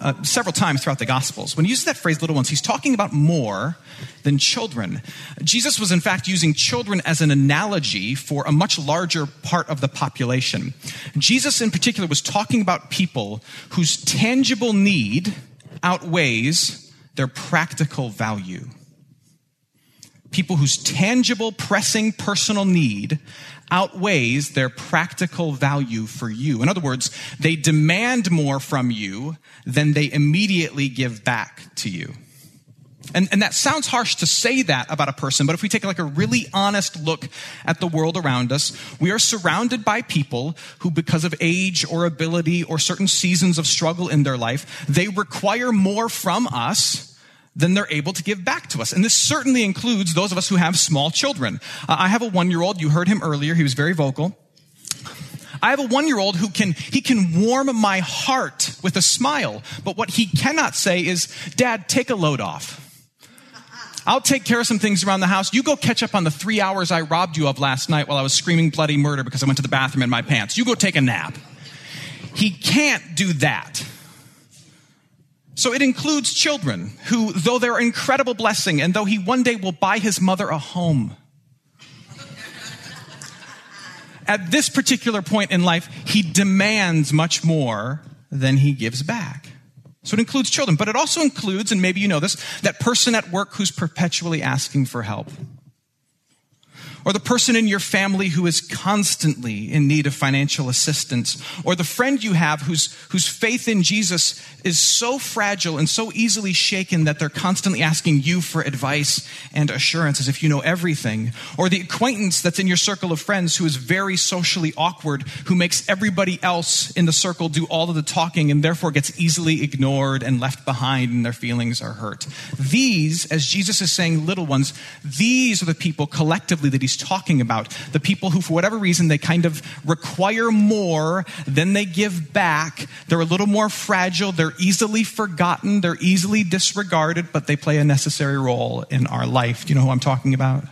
uh, several times throughout the Gospels, when he uses that phrase, little ones, he's talking about more than children. Jesus was, in fact, using children as an analogy for a much larger part of the population. Jesus, in particular, was talking about people whose tangible need outweighs their practical value people whose tangible, pressing personal need outweighs their practical value for you. In other words, they demand more from you than they immediately give back to you. And, and that sounds harsh to say that about a person, but if we take like a really honest look at the world around us, we are surrounded by people who, because of age or ability or certain seasons of struggle in their life, they require more from us than they're able to give back to us. And this certainly includes those of us who have small children. Uh, I have a one year old. You heard him earlier. He was very vocal. I have a one year old who can, he can warm my heart with a smile. But what he cannot say is, Dad, take a load off. I'll take care of some things around the house. You go catch up on the three hours I robbed you of last night while I was screaming bloody murder because I went to the bathroom in my pants. You go take a nap. He can't do that. So it includes children who, though they're an incredible blessing and though he one day will buy his mother a home, at this particular point in life, he demands much more than he gives back. So it includes children, but it also includes, and maybe you know this, that person at work who's perpetually asking for help or the person in your family who is constantly in need of financial assistance, or the friend you have whose, whose faith in Jesus is so fragile and so easily shaken that they're constantly asking you for advice and assurance as if you know everything, or the acquaintance that's in your circle of friends who is very socially awkward, who makes everybody else in the circle do all of the talking and therefore gets easily ignored and left behind and their feelings are hurt. These, as Jesus is saying, little ones, these are the people collectively that he's talking about. The people who, for whatever reason, they kind of require more than they give back. They're a little more fragile. They're easily forgotten. They're easily disregarded, but they play a necessary role in our life. Do you know who I'm talking about?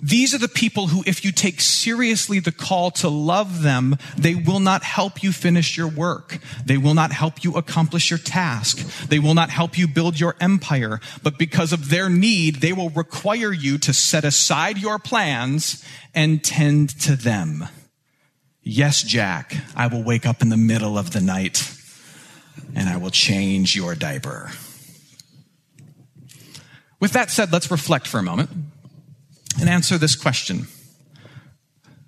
These are the people who, if you take seriously the call to love them, they will not help you finish your work. They will not help you accomplish your task. They will not help you build your empire. But because of their need, they will require you to set aside your plans and tend to them. Yes, Jack, I will wake up in the middle of the night and I will change your diaper. With that said, let's reflect for a moment and answer this question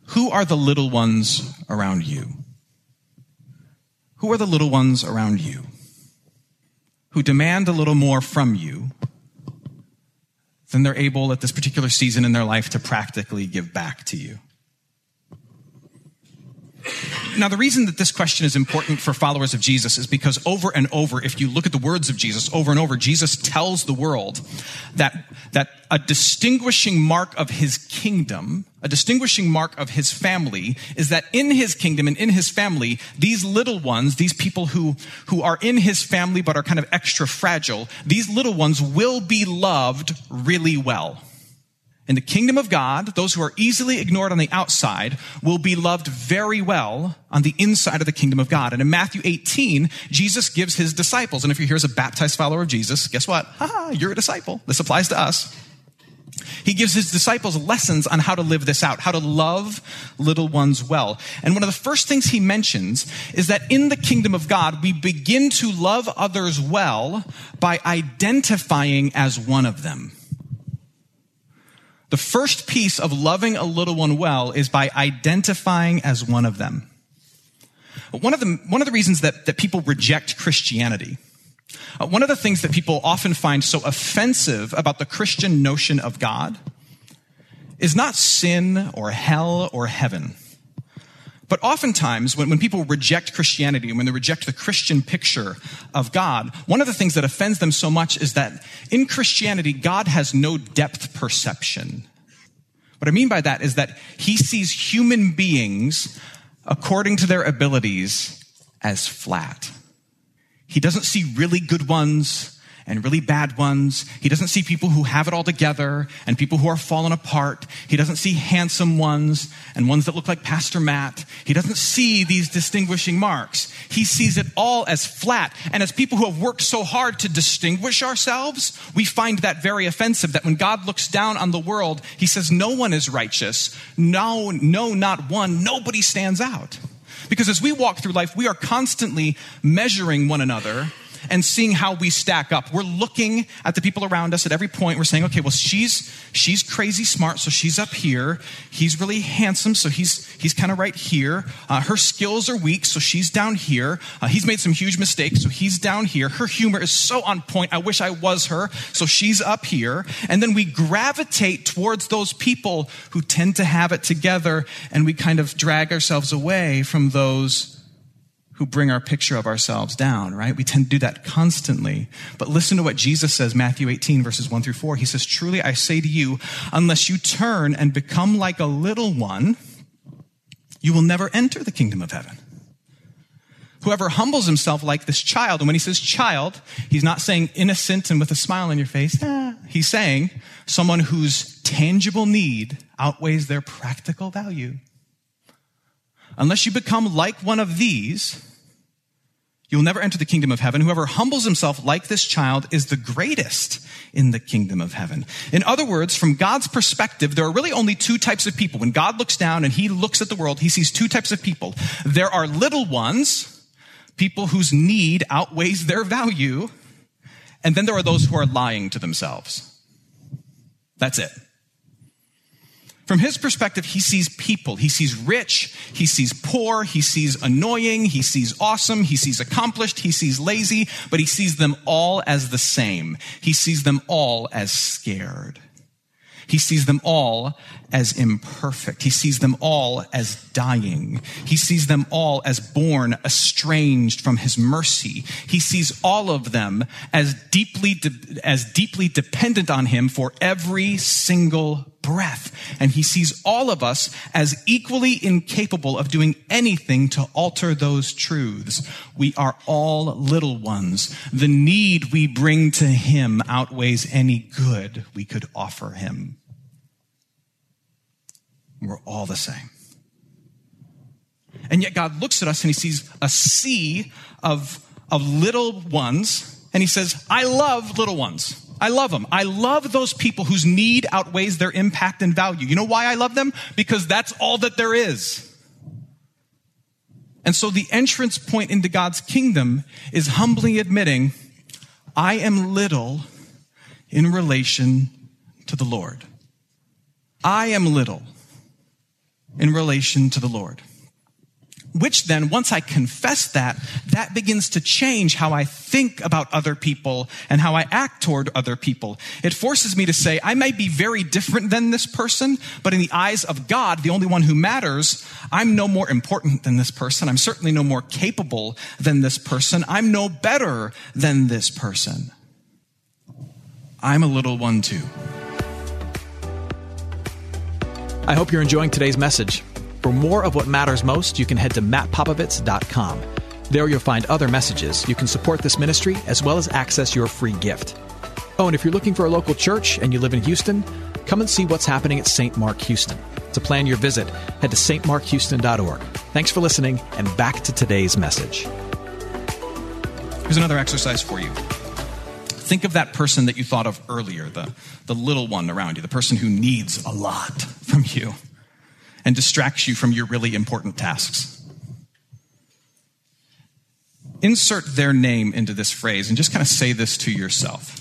Who are the little ones around you? Who are the little ones around you who demand a little more from you than they're able at this particular season in their life to practically give back to you? Now, the reason that this question is important for followers of Jesus is because over and over, if you look at the words of Jesus, over and over, Jesus tells the world that, that a distinguishing mark of his kingdom, a distinguishing mark of his family, is that in his kingdom and in his family, these little ones, these people who, who are in his family but are kind of extra fragile, these little ones will be loved really well. In the kingdom of God, those who are easily ignored on the outside will be loved very well on the inside of the kingdom of God. And in Matthew 18, Jesus gives his disciples, and if you're here as a baptized follower of Jesus, guess what? Ha, you're a disciple. This applies to us. He gives his disciples lessons on how to live this out, how to love little ones well. And one of the first things he mentions is that in the kingdom of God, we begin to love others well by identifying as one of them. The first piece of loving a little one well is by identifying as one of them. One of the, one of the reasons that, that people reject Christianity, uh, one of the things that people often find so offensive about the Christian notion of God is not sin or hell or heaven. But oftentimes, when, when people reject Christianity and when they reject the Christian picture of God, one of the things that offends them so much is that in Christianity, God has no depth perception. What I mean by that is that he sees human beings according to their abilities as flat. He doesn't see really good ones and really bad ones. He doesn't see people who have it all together and people who are fallen apart. He doesn't see handsome ones and ones that look like Pastor Matt. He doesn't see these distinguishing marks. He sees it all as flat. And as people who have worked so hard to distinguish ourselves, we find that very offensive that when God looks down on the world, he says, no one is righteous. No, no, not one. Nobody stands out. Because as we walk through life, we are constantly measuring one another and seeing how we stack up. We're looking at the people around us at every point. We're saying, okay, well, she's, she's crazy smart, so she's up here. He's really handsome, so he's, he's kind of right here. Uh, her skills are weak, so she's down here. Uh, he's made some huge mistakes, so he's down here. Her humor is so on point. I wish I was her, so she's up here. And then we gravitate towards those people who tend to have it together, and we kind of drag ourselves away from those who bring our picture of ourselves down, right? We tend to do that constantly. But listen to what Jesus says, Matthew 18, verses 1 through 4. He says, Truly I say to you, unless you turn and become like a little one, you will never enter the kingdom of heaven. Whoever humbles himself like this child, and when he says child, he's not saying innocent and with a smile on your face. Eh. He's saying someone whose tangible need outweighs their practical value. Unless you become like one of these, you will never enter the kingdom of heaven. Whoever humbles himself like this child is the greatest in the kingdom of heaven. In other words, from God's perspective, there are really only two types of people. When God looks down and he looks at the world, he sees two types of people. There are little ones, people whose need outweighs their value, and then there are those who are lying to themselves. That's it. From his perspective, he sees people. He sees rich. He sees poor. He sees annoying. He sees awesome. He sees accomplished. He sees lazy, but he sees them all as the same. He sees them all as scared. He sees them all as imperfect. He sees them all as dying. He sees them all as born estranged from his mercy. He sees all of them as deeply, de- as deeply dependent on him for every single breath. And he sees all of us as equally incapable of doing anything to alter those truths. We are all little ones. The need we bring to him outweighs any good we could offer him. We're all the same. And yet God looks at us and he sees a sea of, of little ones and he says, I love little ones. I love them. I love those people whose need outweighs their impact and value. You know why I love them? Because that's all that there is. And so the entrance point into God's kingdom is humbly admitting, I am little in relation to the Lord. I am little in relation to the Lord. Which then, once I confess that, that begins to change how I think about other people and how I act toward other people. It forces me to say, I may be very different than this person, but in the eyes of God, the only one who matters, I'm no more important than this person. I'm certainly no more capable than this person. I'm no better than this person. I'm a little one too. I hope you're enjoying today's message. For more of what matters most, you can head to mattpopovits.com. There you'll find other messages. You can support this ministry as well as access your free gift. Oh, and if you're looking for a local church and you live in Houston, come and see what's happening at St. Mark Houston. To plan your visit, head to stmarkhouston.org. Thanks for listening, and back to today's message. Here's another exercise for you. Think of that person that you thought of earlier, the, the little one around you, the person who needs a lot from you and distracts you from your really important tasks. Insert their name into this phrase and just kind of say this to yourself.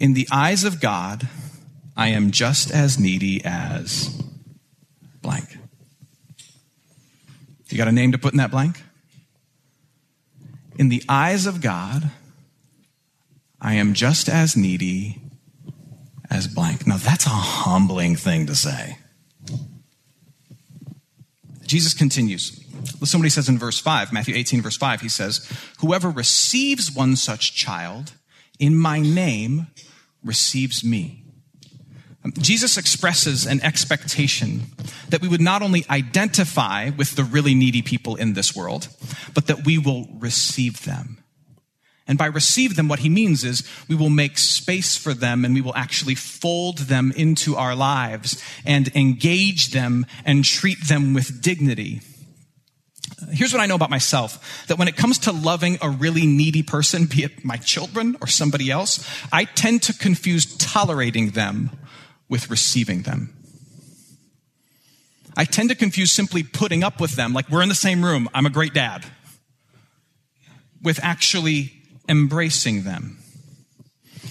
In the eyes of God, I am just as needy as blank. You got a name to put in that blank? In the eyes of God, I am just as needy as blank. Now, that's a humbling thing to say. Jesus continues. He says in verse 5, Matthew 18, verse 5. He says, Whoever receives one such child in my name receives me. Um, Jesus expresses an expectation that we would not only identify with the really needy people in this world, but that we will receive them. And by receive them, what he means is we will make space for them and we will actually fold them into our lives and engage them and treat them with dignity. Here's what I know about myself that when it comes to loving a really needy person, be it my children or somebody else, I tend to confuse tolerating them with receiving them. I tend to confuse simply putting up with them, like we're in the same room, I'm a great dad, with actually embracing them.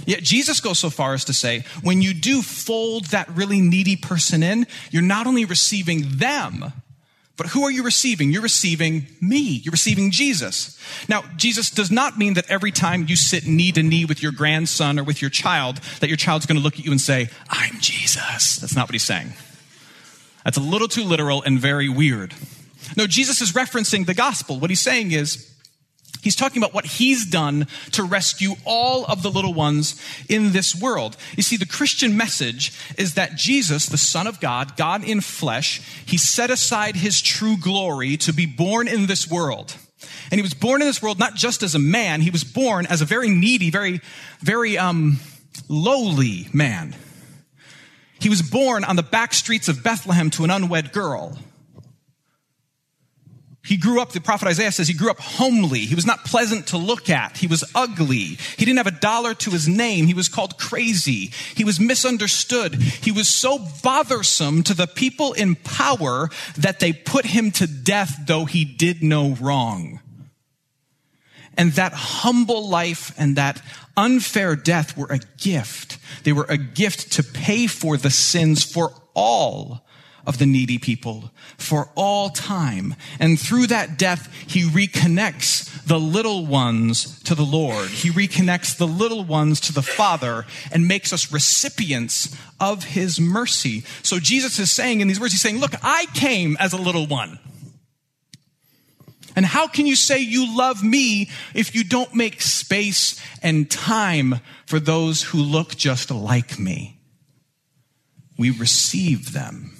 Yet Jesus goes so far as to say, when you do fold that really needy person in, you're not only receiving them, but who are you receiving? You're receiving me. You're receiving Jesus. Now, Jesus does not mean that every time you sit knee to knee with your grandson or with your child, that your child's going to look at you and say, I'm Jesus. That's not what he's saying. That's a little too literal and very weird. No, Jesus is referencing the gospel. What he's saying is, He's talking about what he's done to rescue all of the little ones in this world. You see, the Christian message is that Jesus, the Son of God, God in flesh, he set aside his true glory to be born in this world. And he was born in this world not just as a man, he was born as a very needy, very, very, um, lowly man. He was born on the back streets of Bethlehem to an unwed girl. He grew up, the prophet Isaiah says he grew up homely. He was not pleasant to look at. He was ugly. He didn't have a dollar to his name. He was called crazy. He was misunderstood. He was so bothersome to the people in power that they put him to death though he did no wrong. And that humble life and that unfair death were a gift. They were a gift to pay for the sins for all of the needy people for all time. And through that death, he reconnects the little ones to the Lord. He reconnects the little ones to the Father and makes us recipients of his mercy. So Jesus is saying in these words, he's saying, look, I came as a little one. And how can you say you love me if you don't make space and time for those who look just like me? We receive them.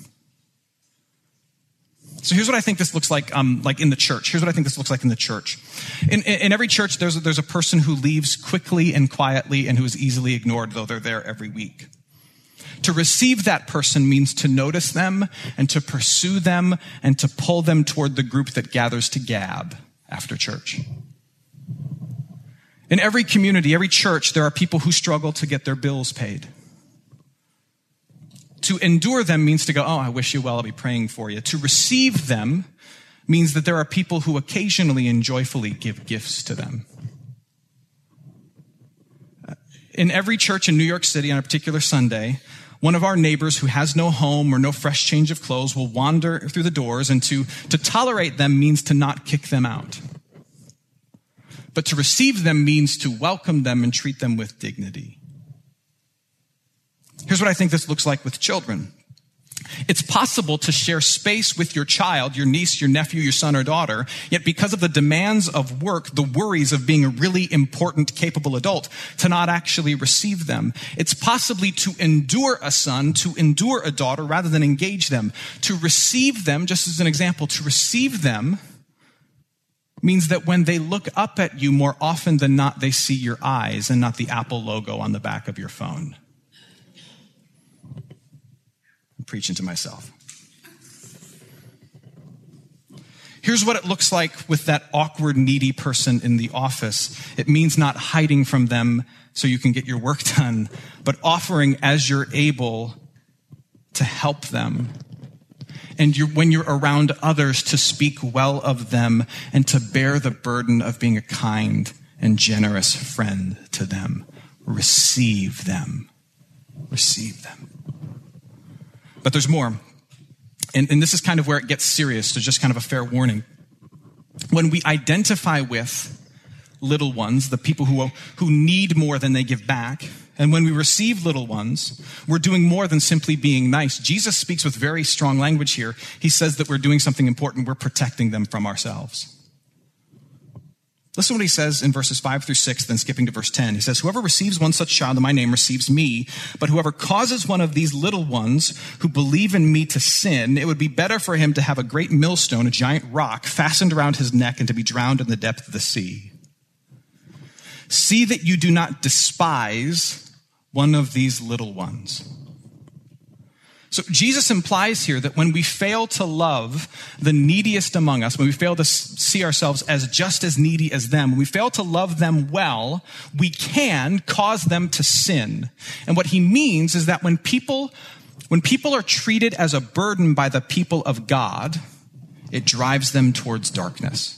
So here's what I think this looks like, um, like in the church. Here's what I think this looks like in the church. In, in, in every church, there's a, there's a person who leaves quickly and quietly and who is easily ignored, though they're there every week. To receive that person means to notice them and to pursue them and to pull them toward the group that gathers to gab after church. In every community, every church, there are people who struggle to get their bills paid. To endure them means to go, oh, I wish you well, I'll be praying for you. To receive them means that there are people who occasionally and joyfully give gifts to them. In every church in New York City on a particular Sunday, one of our neighbors who has no home or no fresh change of clothes will wander through the doors, and to, to tolerate them means to not kick them out. But to receive them means to welcome them and treat them with dignity. Here's what I think this looks like with children. It's possible to share space with your child, your niece, your nephew, your son or daughter, yet because of the demands of work, the worries of being a really important, capable adult, to not actually receive them. It's possibly to endure a son, to endure a daughter, rather than engage them. To receive them, just as an example, to receive them means that when they look up at you more often than not, they see your eyes and not the Apple logo on the back of your phone. I'm preaching to myself. Here's what it looks like with that awkward, needy person in the office. It means not hiding from them so you can get your work done, but offering as you're able to help them. And you're, when you're around others, to speak well of them and to bear the burden of being a kind and generous friend to them. Receive them. Receive them. But there's more. And, and this is kind of where it gets serious, so just kind of a fair warning. When we identify with little ones, the people who, who need more than they give back, and when we receive little ones, we're doing more than simply being nice. Jesus speaks with very strong language here. He says that we're doing something important. We're protecting them from ourselves. Listen to what he says in verses 5 through 6, then skipping to verse 10. He says, Whoever receives one such child in my name receives me, but whoever causes one of these little ones who believe in me to sin, it would be better for him to have a great millstone, a giant rock, fastened around his neck and to be drowned in the depth of the sea. See that you do not despise one of these little ones. So Jesus implies here that when we fail to love the neediest among us, when we fail to see ourselves as just as needy as them, when we fail to love them well, we can cause them to sin. And what he means is that when people, when people are treated as a burden by the people of God, it drives them towards darkness.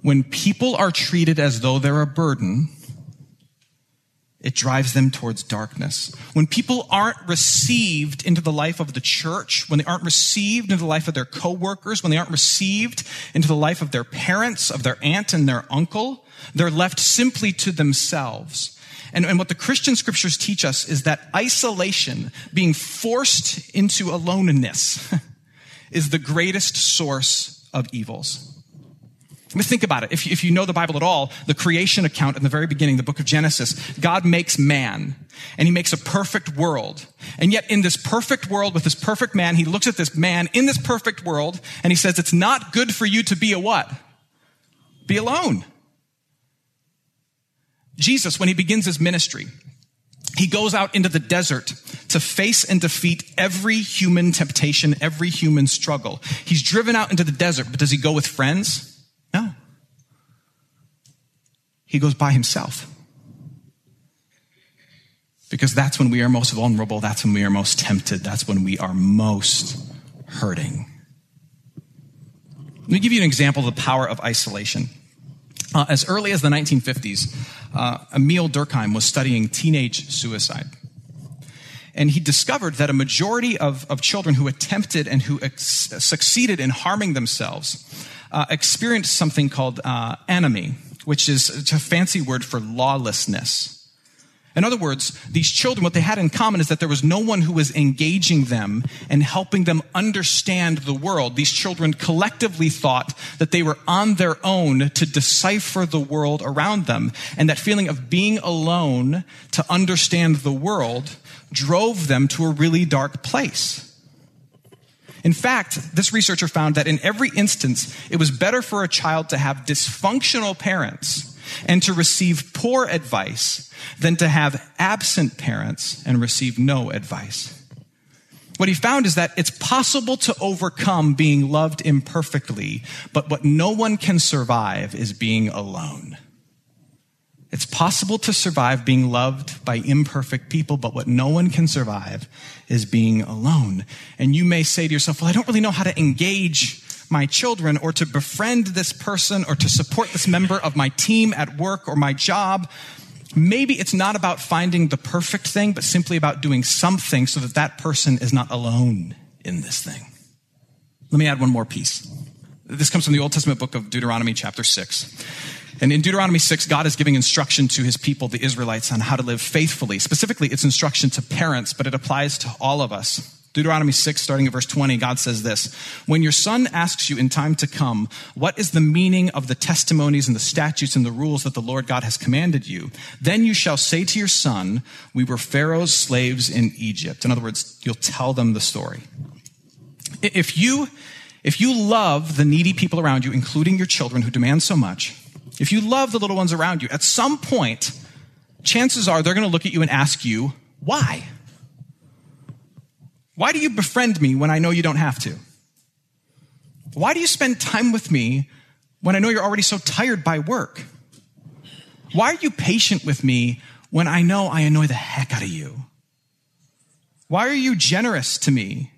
When people are treated as though they're a burden, it drives them towards darkness. When people aren't received into the life of the church, when they aren't received into the life of their coworkers, when they aren't received into the life of their parents, of their aunt and their uncle, they're left simply to themselves. And, and what the Christian scriptures teach us is that isolation, being forced into aloneness, is the greatest source of evils. Think about it. If, if you know the Bible at all, the creation account in the very beginning, the book of Genesis, God makes man and he makes a perfect world. And yet in this perfect world with this perfect man, he looks at this man in this perfect world and he says, it's not good for you to be a what? Be alone. Jesus, when he begins his ministry, he goes out into the desert to face and defeat every human temptation, every human struggle. He's driven out into the desert, but does he go with friends? No. He goes by himself. Because that's when we are most vulnerable. That's when we are most tempted. That's when we are most hurting. Let me give you an example of the power of isolation. Uh, as early as the 1950s, uh, Emil Durkheim was studying teenage suicide. And he discovered that a majority of, of children who attempted and who ex- succeeded in harming themselves uh, experienced something called uh, anomie, which is a fancy word for lawlessness. In other words, these children, what they had in common is that there was no one who was engaging them and helping them understand the world. These children collectively thought that they were on their own to decipher the world around them. And that feeling of being alone to understand the world drove them to a really dark place. In fact, this researcher found that in every instance, it was better for a child to have dysfunctional parents and to receive poor advice than to have absent parents and receive no advice. What he found is that it's possible to overcome being loved imperfectly, but what no one can survive is being alone. It's possible to survive being loved by imperfect people, but what no one can survive is being alone. And you may say to yourself, well, I don't really know how to engage my children or to befriend this person or to support this member of my team at work or my job. Maybe it's not about finding the perfect thing, but simply about doing something so that that person is not alone in this thing. Let me add one more piece. This comes from the Old Testament book of Deuteronomy, chapter 6. And in Deuteronomy 6, God is giving instruction to his people, the Israelites, on how to live faithfully. Specifically, it's instruction to parents, but it applies to all of us. Deuteronomy 6, starting at verse 20, God says this When your son asks you in time to come, what is the meaning of the testimonies and the statutes and the rules that the Lord God has commanded you, then you shall say to your son, We were Pharaoh's slaves in Egypt. In other words, you'll tell them the story. If you, if you love the needy people around you, including your children who demand so much, if you love the little ones around you, at some point, chances are they're going to look at you and ask you, why? Why do you befriend me when I know you don't have to? Why do you spend time with me when I know you're already so tired by work? Why are you patient with me when I know I annoy the heck out of you? Why are you generous to me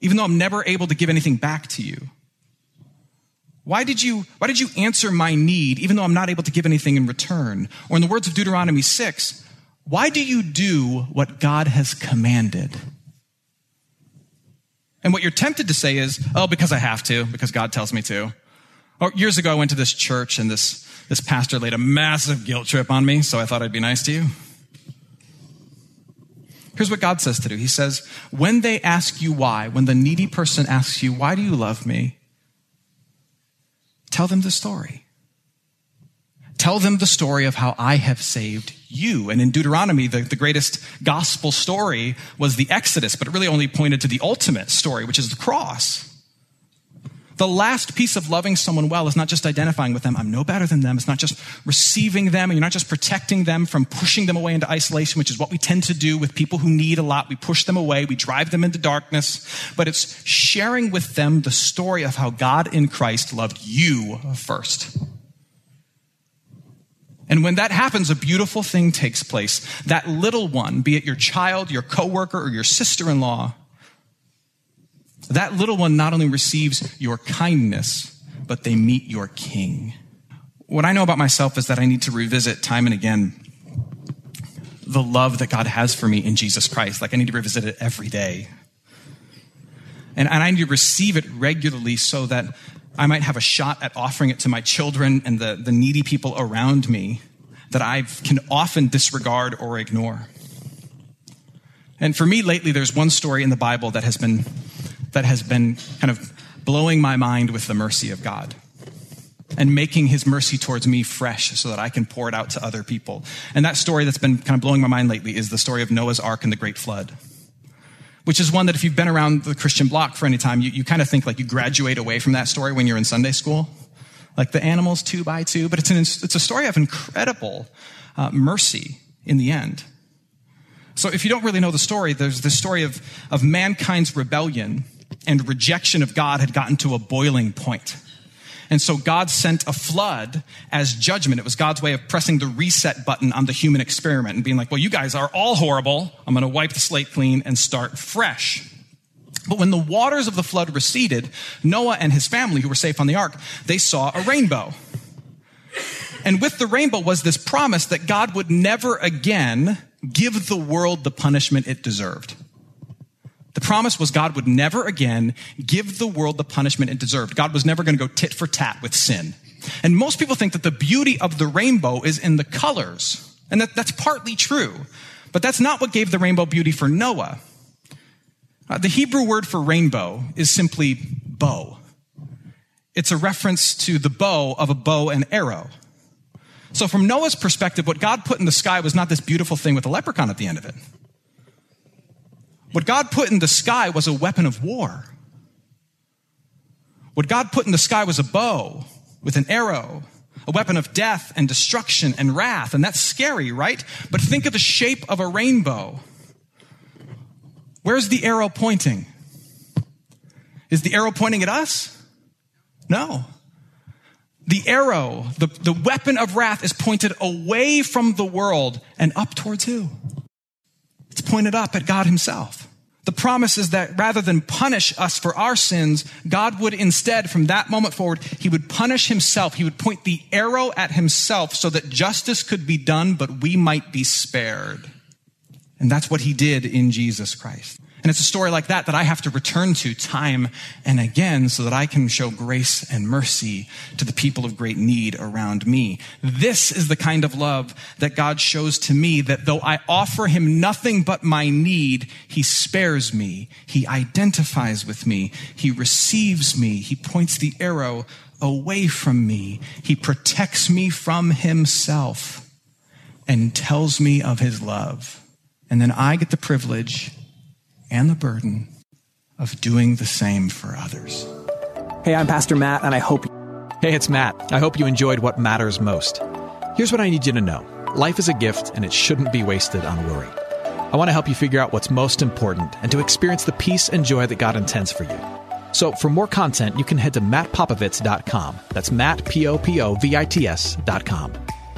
even though I'm never able to give anything back to you? Why did you, why did you answer my need even though I'm not able to give anything in return? Or in the words of Deuteronomy 6, why do you do what God has commanded? And what you're tempted to say is, oh, because I have to, because God tells me to. Or years ago, I went to this church and this, this pastor laid a massive guilt trip on me, so I thought I'd be nice to you. Here's what God says to do He says, when they ask you why, when the needy person asks you, why do you love me? Tell them the story. Tell them the story of how I have saved you. And in Deuteronomy, the, the greatest gospel story was the Exodus, but it really only pointed to the ultimate story, which is the cross. The last piece of loving someone well is not just identifying with them, I'm no better than them. It's not just receiving them, and you're not just protecting them from pushing them away into isolation, which is what we tend to do with people who need a lot. We push them away, we drive them into darkness. But it's sharing with them the story of how God in Christ loved you first. And when that happens, a beautiful thing takes place. That little one, be it your child, your coworker, or your sister in law, that little one not only receives your kindness, but they meet your king. What I know about myself is that I need to revisit time and again the love that God has for me in Jesus Christ. Like I need to revisit it every day. And, and I need to receive it regularly so that I might have a shot at offering it to my children and the, the needy people around me that I can often disregard or ignore. And for me lately, there's one story in the Bible that has been that has been kind of blowing my mind with the mercy of God and making his mercy towards me fresh so that I can pour it out to other people. And that story that's been kind of blowing my mind lately is the story of Noah's Ark and the Great Flood, which is one that if you've been around the Christian block for any time, you, you kind of think like you graduate away from that story when you're in Sunday school. Like the animals two by two, but it's, an, it's a story of incredible uh, mercy in the end. So if you don't really know the story, there's the story of, of mankind's rebellion and rejection of God had gotten to a boiling point. And so God sent a flood as judgment. It was God's way of pressing the reset button on the human experiment and being like, well, you guys are all horrible. I'm going to wipe the slate clean and start fresh. But when the waters of the flood receded, Noah and his family, who were safe on the ark, they saw a rainbow. And with the rainbow was this promise that God would never again give the world the punishment it deserved. The promise was God would never again give the world the punishment it deserved. God was never going to go tit for tat with sin. And most people think that the beauty of the rainbow is in the colors. And that, that's partly true. But that's not what gave the rainbow beauty for Noah. Uh, the Hebrew word for rainbow is simply bow. It's a reference to the bow of a bow and arrow. So, from Noah's perspective, what God put in the sky was not this beautiful thing with a leprechaun at the end of it. What God put in the sky was a weapon of war. What God put in the sky was a bow with an arrow, a weapon of death and destruction and wrath. And that's scary, right? But think of the shape of a rainbow. Where's the arrow pointing? Is the arrow pointing at us? No. The arrow, the, the weapon of wrath is pointed away from the world and up towards who? It's pointed up at God himself. The promise is that rather than punish us for our sins, God would instead, from that moment forward, he would punish himself. He would point the arrow at himself so that justice could be done, but we might be spared. And that's what he did in Jesus Christ. And it's a story like that that I have to return to time and again so that I can show grace and mercy to the people of great need around me. This is the kind of love that God shows to me that though I offer him nothing but my need, he spares me. He identifies with me. He receives me. He points the arrow away from me. He protects me from himself and tells me of his love. And then I get the privilege and the burden of doing the same for others. Hey, I'm Pastor Matt, and I hope. Hey, it's Matt. I hope you enjoyed what matters most. Here's what I need you to know life is a gift, and it shouldn't be wasted on worry. I want to help you figure out what's most important and to experience the peace and joy that God intends for you. So, for more content, you can head to mattpopovits.com. That's Matt, P O P O V I T S.com.